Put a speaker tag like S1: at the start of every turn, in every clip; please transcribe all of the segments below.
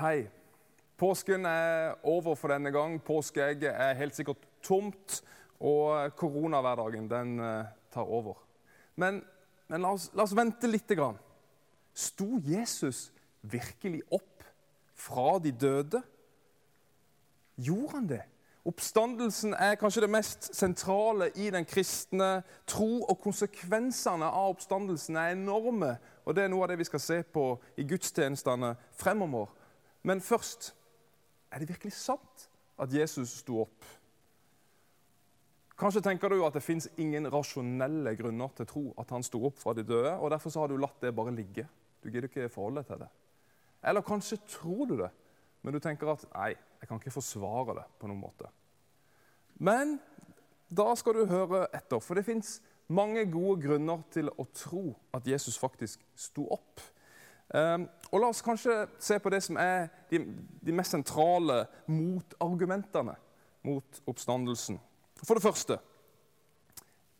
S1: Hei. Påsken er over for denne gang. Påskeegget er helt sikkert tomt, og koronahverdagen den eh, tar over. Men, men la, oss, la, oss, vente litt. Grann. Sto Jesus virkelig opp fra de døde? Gjorde han det? Oppstandelsen er kanskje det mest sentrale i den kristne tro, og konsekvensene av oppstandelsen er enorme. Og Det er noe av det vi skal se på i gudstjenestene fremover. Men først er det virkelig sant at Jesus sto opp? Kanskje tenker du at det fins ingen rasjonelle grunner til å tro at han sto opp fra de døde, og derfor har du latt det bare ligge. Du gidder ikke forholde deg til det. Eller kanskje tror du det, men du tenker at nei, jeg kan ikke forsvare det på noen måte. Men da skal du høre etter, for det fins mange gode grunner til å tro at Jesus faktisk sto opp. Um, og La oss kanskje se på det som er de, de mest sentrale motargumentene mot oppstandelsen. For det første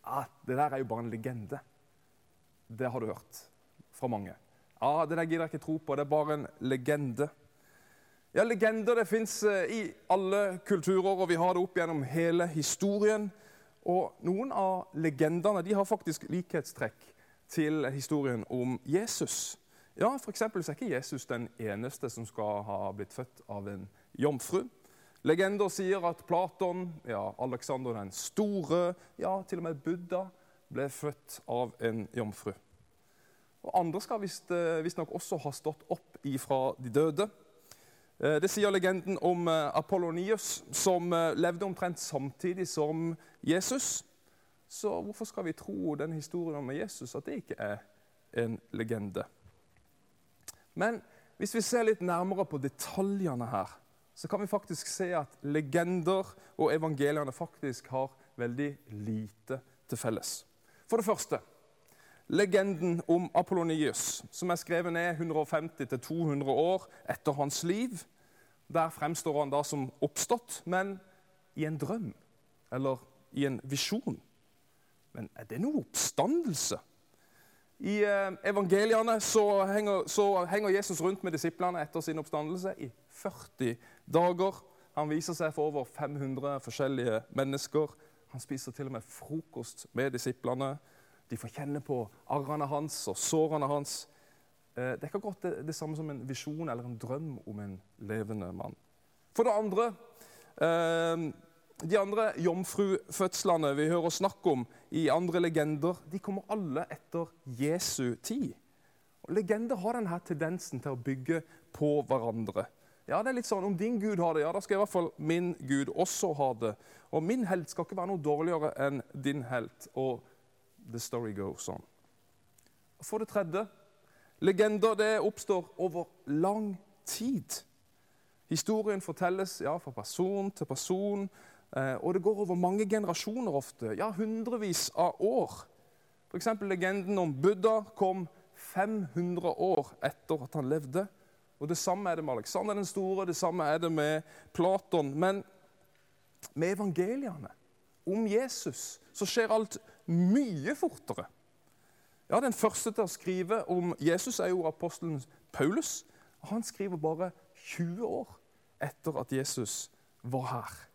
S1: ja, Det der er jo bare en legende. Det har du hørt fra mange. Ja, det der gidder jeg ikke tro på. Det er bare en legende. Ja, Legender det fins eh, i alle kulturer, og vi har det opp gjennom hele historien. Og Noen av legendene de har faktisk likhetstrekk til historien om Jesus. Ja, for så er ikke Jesus den eneste som skal ha blitt født av en jomfru. Legender sier at Platon, ja, Alexander den store, ja, til og med Buddha ble født av en jomfru. Og Andre skal eh, visstnok også ha stått opp ifra de døde. Eh, det sier legenden om eh, Apollonius, som levde omtrent samtidig som Jesus. Så hvorfor skal vi tro den historien om Jesus, at det ikke er en legende? Men hvis vi ser litt nærmere på detaljene her, så kan vi faktisk se at legender og evangeliene faktisk har veldig lite til felles. For det første legenden om Apollonius, som er skrevet ned 150-200 år etter hans liv. Der fremstår han da som oppstått, men i en drøm eller i en visjon. Men er det noe oppstandelse? I eh, evangeliene så henger, så henger, Jesus rundt med disiplene etter sin oppstandelse i 40 dager. Han viser seg for over 500 forskjellige mennesker. Han spiser til og med frokost med disiplene. De får kjenne på arrene hans og sårene hans. Eh, det er ikke godt det, det samme som en visjon eller en drøm om en levende mann. For det andre eh, De andre jomfrufødslene vi hører snakk om i andre legender, de kommer alle etter Jesu tid. Og Legender har denne tendensen til å bygge på hverandre. Ja, det er litt sånn, Om din gud har det, ja, da skal i hvert fall min gud også ha det. Og min helt skal ikke være noe dårligere enn din helt. Og the story goes on. For det tredje Legender det oppstår over lang tid. Historien fortelles ja, fra person til person, og det går over mange generasjoner ofte. Ja, hundrevis av år. F.eks. legenden om Buddha kom 500 år etter at han levde. Og Det samme er det med Alexander den store, det samme er det med Platon. Men med evangeliene om Jesus så skjer alt mye fortere. Ja, Den første til å skrive om Jesus er jo apostelen Paulus. Han skriver bare 20 år etter at Jesus var her.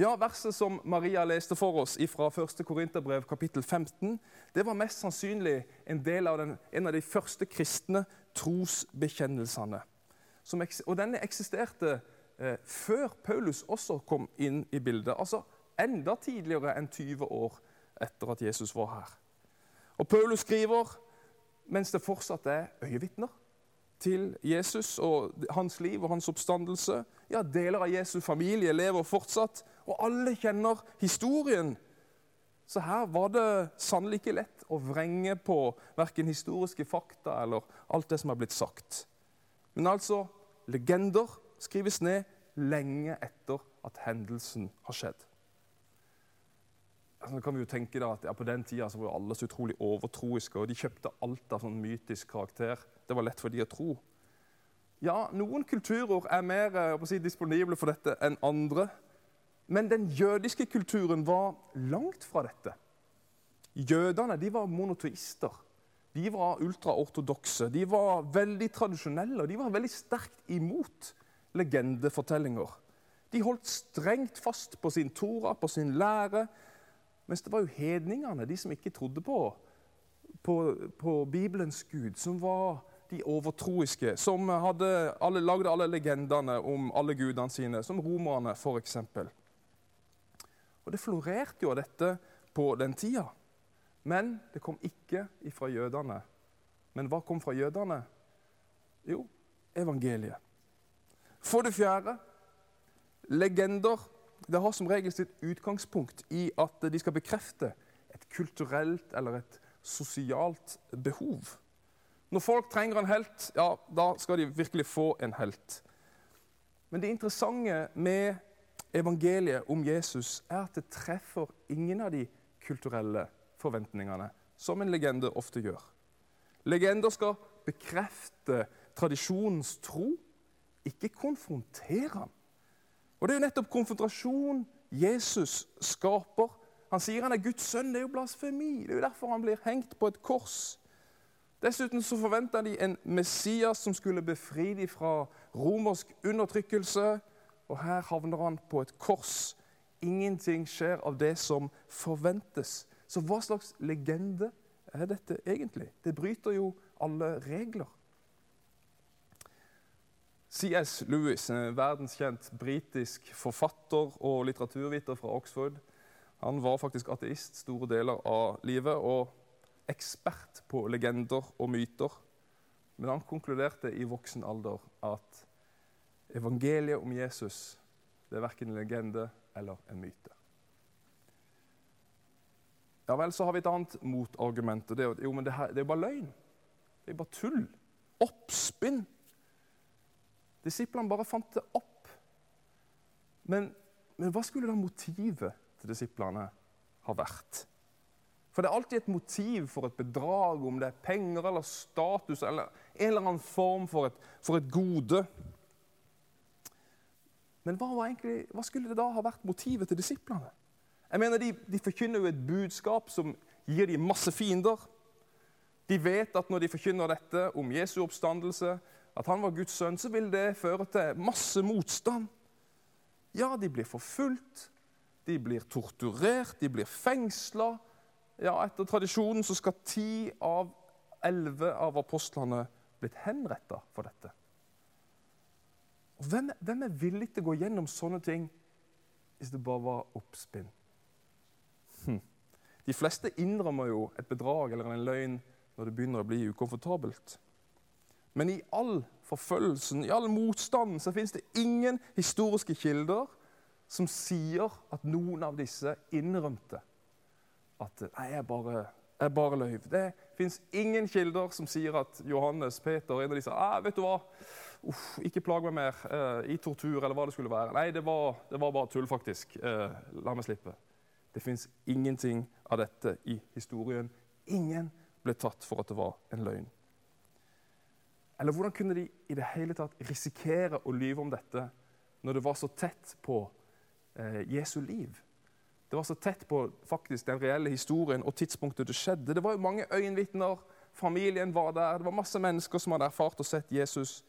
S1: Ja, Verset som Maria leste for oss fra 1. Korinterbrev kapittel 15, det var mest sannsynlig en del av den, en av de første kristne trosbekjennelsene. Som, og denne eksisterte eh, før Paulus også kom inn i bildet. Altså enda tidligere enn 20 år etter at Jesus var her. Og Paulus skriver mens det fortsatt er øyevitner til Jesus og hans liv og hans oppstandelse. Ja, Deler av Jesu familie lever fortsatt, og alle kjenner historien. Så her var det sannelig ikke lett å vrenge på verken historiske fakta eller alt det som er blitt sagt. Men altså, legender skrives ned lenge etter at hendelsen har skjedd så kan vi jo tenke da at ja, På den tida så var alle så utrolig overtroiske, og de kjøpte alt av sånn mytisk karakter. Det var lett for de å tro. Ja, noen kulturer er mer eh, si, disponible for dette enn andre. Men den jødiske kulturen var langt fra dette. Jødene de var monoteister. de var ultraortodokse. De var veldig tradisjonelle, og de var veldig sterkt imot legendefortellinger. De holdt strengt fast på sin tora, på sin lære. Mens det var jo hedningene, de som ikke trodde på, på, på Bibelens Gud, som var de overtroiske, som hadde alle, lagde alle legendene om alle gudene sine, som romerne f.eks. Og Det florerte jo av dette på den tida. Men det kom ikke fra jødene. Men hva kom fra jødene? Jo, evangeliet. For det fjerde legender. Det har som regel sitt utgangspunkt i at de skal bekrefte et kulturelt eller et sosialt behov. Når folk trenger en helt, ja, da skal de virkelig få en helt. Men det interessante med evangeliet om Jesus er at det treffer ingen av de kulturelle forventningene, som en legende ofte gjør. Legender skal bekrefte tradisjonens tro, ikke konfrontere den. Og Det er jo nettopp konfrontasjon Jesus skaper. Han sier han er Guds sønn. Det er jo blasfemi. Det er jo derfor han blir hengt på et kors. Dessuten så forventa de en Messias som skulle befri dem fra romersk undertrykkelse. Og her havner han på et kors. Ingenting skjer av det som forventes. Så hva slags legende er dette egentlig? Det bryter jo alle regler. C.S. Lewis, en verdenskjent britisk forfatter og litteraturviter fra Oxford, han var faktisk ateist store deler av livet og ekspert på legender og myter. Men han konkluderte i voksen alder at evangeliet om Jesus det er verken en legende eller en myte. Ja vel, så har vi et annet motargument. Det jo, men det, det er bare løgn. Det er bare tull. Oppspinn. Disiplene bare fant det opp. Men, men hva skulle da motivet til disiplene ha vært? For det er alltid et motiv for et bedrag, om det er penger eller status eller en eller annen form for et, for et gode. Men hva, egentlig, hva, skulle det da ha vært motivet til disiplene? Jeg mener, De, de forkynner jo et budskap som gir dem masse fiender. De vet at når de forkynner dette om Jesu oppstandelse, at han var Guds sønn, så vil det føre til masse motstand. Ja, de blir forfulgt, de blir torturert, de blir fengsla. Ja, etter tradisjonen så skal ti av elleve av apostlene blitt henretta for dette. Og hvem, hvem er villig til å gå gjennom sånne ting hvis det bare var oppspinn? Hm. De fleste innrømmer jo et bedrag eller en løgn når det begynner å bli ukomfortabelt. Men i all forfølgelsen, i all motstanden, så fins det ingen historiske kilder som sier at noen av disse innrømte at nei, jeg bare, jeg bare løy. Det fins ingen kilder som sier at Johannes, Peter, en av disse ah, vet du hva, Uff, ikke plag meg mer eh, i tortur eller hva det skulle være. Nei, det var, det var bare tull, faktisk. Eh, la meg slippe. Det fins ingenting av dette i historien. Ingen ble tatt for at det var en løgn. Eller hvordan kunne de i det hele tatt risikere å lyve om dette når det var så tett på eh, Jesu liv? Det var så tett på faktisk den reelle historien og tidspunktet det skjedde. Det var jo mange øyenvitner, familien var der, det var masse mennesker som hadde erfart og sett Jesus.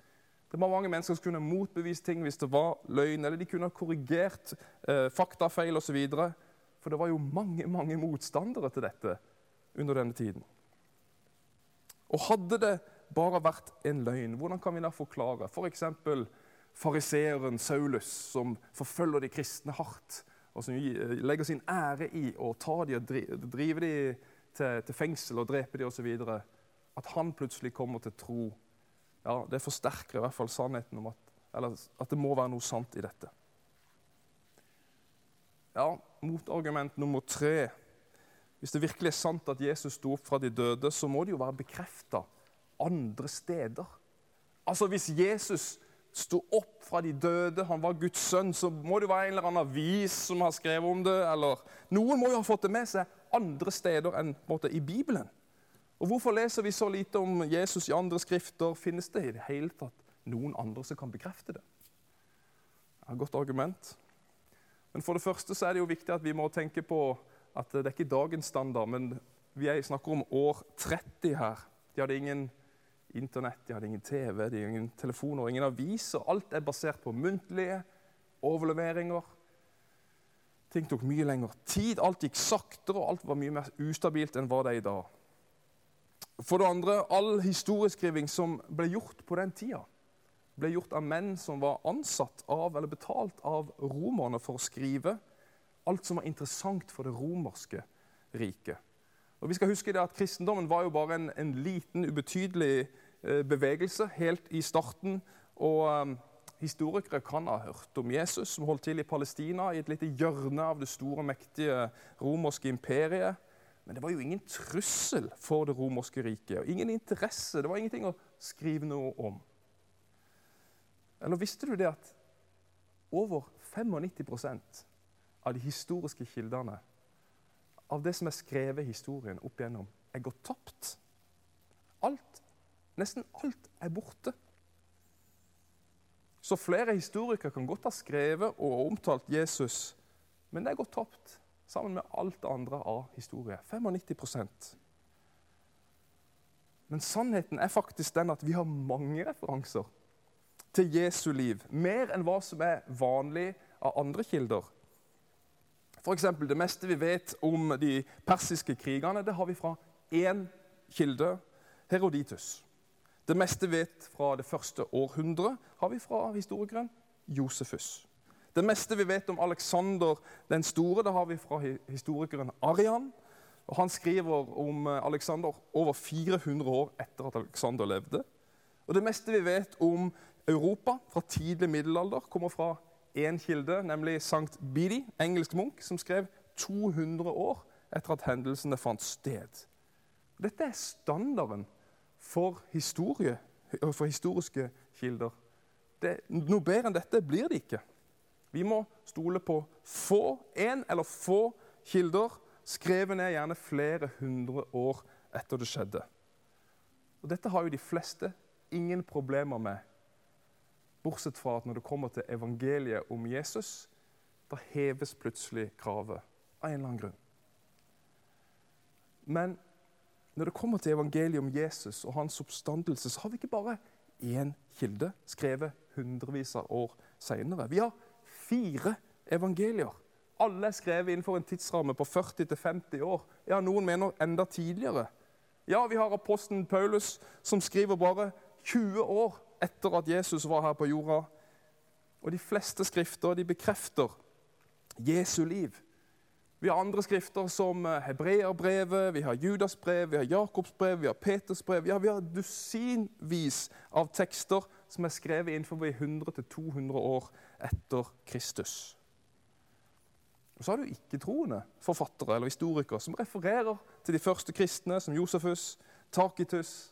S1: Det var mange mennesker som kunne motbevist ting hvis det var løgn, eller de kunne korrigert eh, faktafeil osv. For det var jo mange, mange motstandere til dette under denne tiden. Og hadde det bare vært en løgn, hvordan kan vi da forklare f.eks. For fariseeren Saulus, som forfølger de kristne hardt, og som legger sin ære i å ta de og drive dem til, til fengsel og drepe dem osv., at han plutselig kommer til tro. Ja, Det forsterker i hvert fall sannheten om at, at det må være noe sant i dette. Ja, motargument nummer tre. Hvis det virkelig er sant at Jesus sto opp fra de døde, så må det jo være bekrefta andre steder. Altså Hvis Jesus sto opp fra de døde, han var Guds sønn, så må det være en eller annen avis som har skrevet om det. eller Noen må jo ha fått det med seg andre steder enn måte, i Bibelen. Og Hvorfor leser vi så lite om Jesus i andre skrifter? Finnes det i det hele tatt noen andre som kan bekrefte det? Et godt argument. Men for det første så er det jo viktig at vi må tenke på at det er ikke dagens standard, men vi snakker om år 30 her. De hadde ingen internett, de hadde ingen TV, de hadde ingen telefoner, ingen aviser. Alt er basert på muntlige overleveringer. Ting tok mye lengre tid, alt gikk saktere, og alt var mye mer ustabilt enn hva det er i dag. For det andre, all historieskriving som ble gjort på den tida, ble gjort av menn som var ansatt av eller betalt av romerne for å skrive alt som var interessant for det romerske riket. Og vi skal huske det at Kristendommen var jo bare en, en liten, ubetydelig eh, bevegelse helt i starten. og... Eh, Historikere kan ha hørt om Jesus som holdt til i Palestina, i et lite hjørne av det store, mektige romerske imperiet. Men det var jo ingen trussel for det romerske riket. og Ingen interesse. Det var ingenting å skrive noe om. Eller visste du det at over 95% av de historiske kildene, av det som er skrevet i historien opp igjennom, er gått tapt? Alt, nesten alt, er borte. Så flere historikere kan godt ha skrevet og omtalt Jesus, men det er gått tapt sammen med alt det andre av historie. 95% Men sannheten er faktisk den at vi har mange referanser til Jesu liv. Mer enn hva som er vanlig av andre kilder. Eksempel, det meste vi vet om de persiske krigene, det har vi fra én kilde, Heroditus. Det meste vi vet fra det første århundret, har vi fra historikeren Josefus. Det meste vi vet om Alexander den store, det har vi fra historikeren Arian. Og han skriver om Aleksander Alexander over 400 år etter at Alexander levde. Og Det meste vi vet om Europa fra tidlig middelalder, kommer fra én kilde, nemlig Sankt Bidi, engelsk munk, som skrev 200 år etter at hendelsene fant sted. Dette er standarden for, historie, for historiske kilder. Det, noe bedre enn dette blir det ikke. Vi må stole på få, én eller få kilder, skrevet ned gjerne flere hundre år etter det skjedde. Og Dette har jo de fleste ingen problemer med, bortsett fra at når det kommer til evangeliet om Jesus, da heves plutselig kravet av en eller annen grunn. Men når det kommer til evangeliet om Jesus og hans oppstandelse, så har vi ikke bare én kilde skrevet hundrevis av år seinere. Vi har fire evangelier. Alle er skrevet innenfor en tidsramme på 40-50 år. Ja, Noen mener enda tidligere. Ja, vi har apostelen Paulus, som skriver bare 20 år etter at Jesus var her på jorda. Og de fleste skrifter de bekrefter Jesu liv. Vi har andre skrifter som eh, Hebreerbrevet, vi har Judas brev, vi har Jakobs brev, vi har Peters brev. Ja, vi har dusinvis av tekster som er skrevet innenfor 100-200 år etter Kristus. Og Så har du ikke-troende forfattere eller historikere som refererer til de første kristne, som Josefus, Takitus,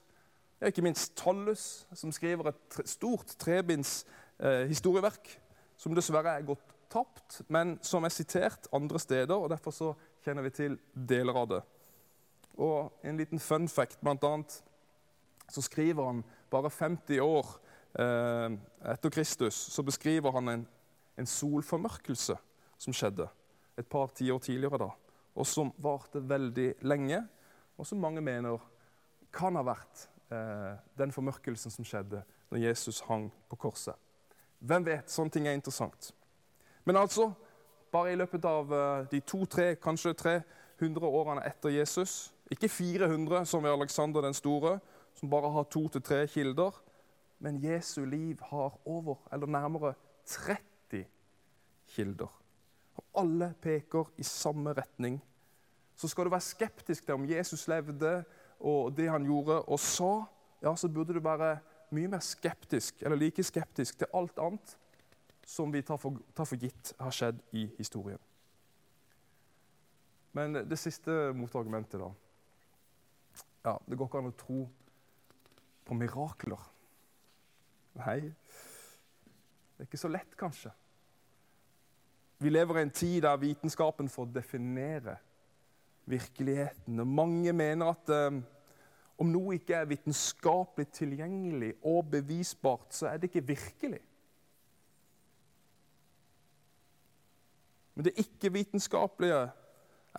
S1: ja, ikke minst Tallus, som skriver et stort trebinds eh, historieverk, som dessverre er gått tapt, men som er sitert andre steder. og Derfor så kjenner vi til deler av det. Og En liten fun fact, blant annet, så skriver han bare 50 år eh, etter Kristus, så beskriver han en, en solformørkelse som skjedde et par tiår tidligere. da, Og som varte veldig lenge, og som mange mener kan ha vært eh, den formørkelsen som skjedde når Jesus hang på korset. Hvem vet? Sånne ting er interessant. Men altså, bare i løpet av eh, de to-tre, kanskje 300 årene etter Jesus Ikke 400 som ved Alexander den store, som bare har to til tre kilder. Men Jesu liv har over, eller nærmere 30 kilder. Og alle peker i samme retning. Så skal du være skeptisk til om Jesus levde og det han gjorde og sa, ja, så burde du være mye mer skeptisk, eller like skeptisk til alt annet som vi tar for, tar for gitt har skjedd i historien. Men det siste motargumentet, da ja, Det går ikke an å tro på mirakler. Nei, det er ikke så lett, kanskje. Vi lever i en tid der vitenskapen får definere virkeligheten. Og mange mener at eh, om noe ikke er vitenskapelig tilgjengelig og bevisbart, så er det ikke virkelig. Men det ikke-vitenskapelige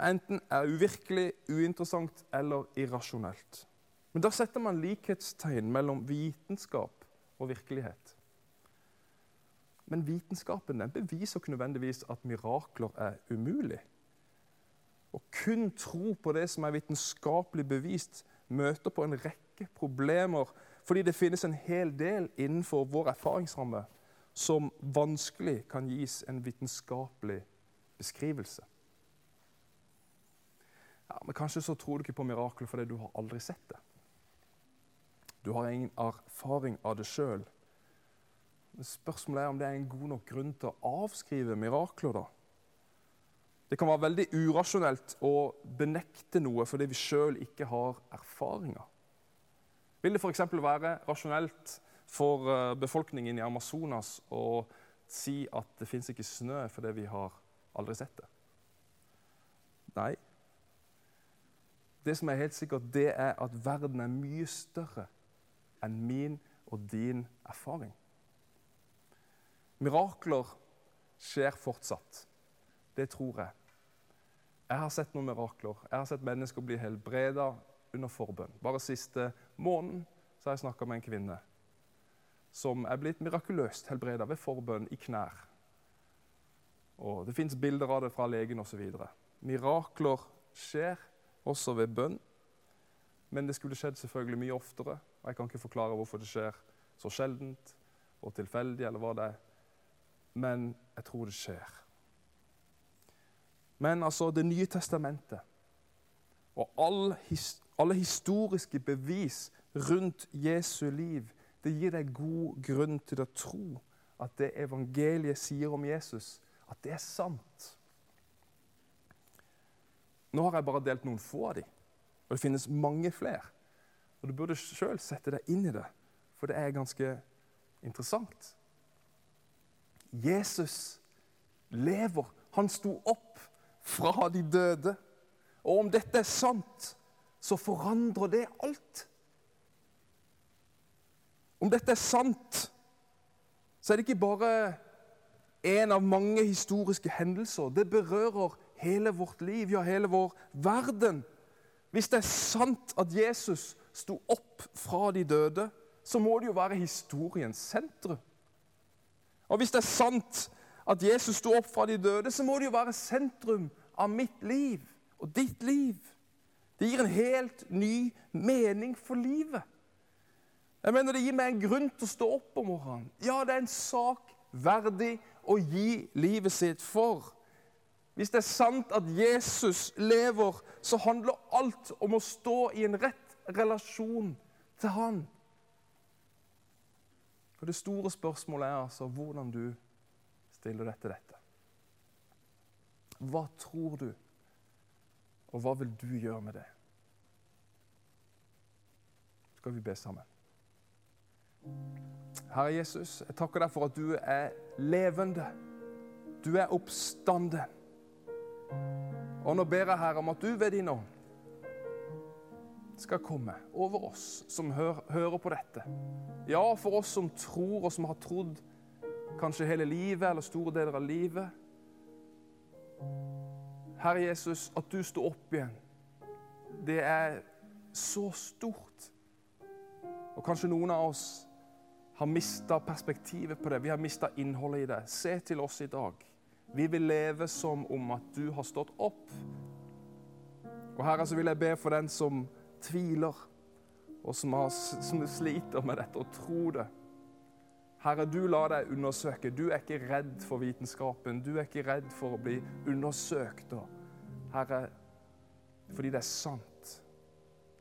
S1: enten er uvirkelig, uinteressant eller irrasjonelt. Men da setter man likhetstegn mellom vitenskap og virkelighet. Men vitenskapen den beviser ikke nødvendigvis at mirakler er umulig. Å kun tro på det som er vitenskapelig bevist, møter på en rekke problemer fordi det finnes en hel del innenfor vår erfaringsramme som vanskelig kan gis en vitenskapelig beskrivelse. Ja, men Kanskje så tror du ikke på mirakler fordi du har aldri sett det. Du har ingen erfaring av det sjøl. Spørsmålet er om det er en god nok grunn til å avskrive mirakler. da. Det kan være veldig urasjonelt å benekte noe fordi vi sjøl ikke har erfaringer. Vil det f.eks. være rasjonelt for eh, befolkningen i Amazonas å si at det fins ikke snø fordi vi har aldri sett det? Nei. Det som er helt sikkert, det er at verden er mye større enn min og din erfaring. Mirakler skjer fortsatt. Det tror jeg. Jeg har sett noen mirakler. Jeg har sett mennesker bli helbreda under forbønn. Bare siste måneden så har jeg snakka med en kvinne som er blitt mirakuløst helbreda ved forbønn i knær. Og Det fins bilder av det fra legen osv. Mirakler skjer også ved bønn, men det skulle skjedd selvfølgelig mye oftere. og Jeg kan ikke forklare hvorfor det skjer så sjeldent og tilfeldig, eller hva det er. Men jeg tror det skjer. Men altså Det nye testamentet og all alle historiske bevis rundt Jesu liv det gir deg god grunn til å tro at det evangeliet sier om Jesus, at det er sant. Nå har jeg bare delt noen få av dem, og det finnes mange flere. Og Du burde sjøl sette deg inn i det, for det er ganske interessant. Jesus lever. Han sto opp fra de døde. Og om dette er sant, så forandrer det alt. Om dette er sant, så er det ikke bare en av mange historiske hendelser. Det berører hele vårt liv, ja, hele vår verden. Hvis det er sant at Jesus sto opp fra de døde, så må det jo være historiens sentrum. Og hvis det er sant at Jesus sto opp fra de døde, så må det jo være sentrum av mitt liv og ditt liv. Det gir en helt ny mening for livet. Jeg mener Det gir meg en grunn til å stå opp om morgenen. Ja, det er en sak verdig å gi livet sitt for. Hvis det er sant at Jesus lever, så handler alt om å stå i en rett relasjon til Han. Og Det store spørsmålet er altså hvordan du stiller deg til dette. Hva tror du, og hva vil du gjøre med det? Skal vi be sammen? Herre Jesus, jeg takker deg for at du er levende. Du er oppstanden. Og nå ber jeg Herre om at du ved din ånd skal komme over oss som hører på dette. Ja, for oss som tror, og som har trodd kanskje hele livet eller store deler av livet. Herre Jesus, at du står opp igjen, det er så stort. Og kanskje noen av oss har mista perspektivet på det. Vi har mista innholdet i det. Se til oss i dag. Vi vil leve som om at du har stått opp. Og Herre, så vil jeg be for den som tviler, og som, har, som sliter med dette, og tror det. Herre, du lar deg undersøke. Du er ikke redd for vitenskapen. Du er ikke redd for å bli undersøkt. Herre, fordi det er sant.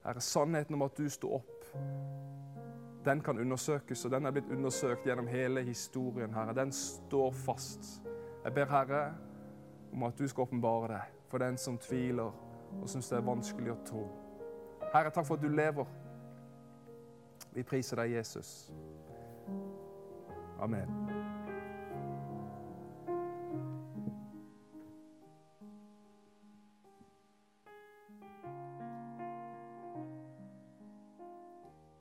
S1: Herre, sannheten om at du sto opp den kan undersøkes, og den er blitt undersøkt gjennom hele historien. Herre. Den står fast. Jeg ber Herre om at du skal åpenbare deg for den som tviler og syns det er vanskelig å tro. Herre, takk for at du lever. Vi priser deg, Jesus. Amen.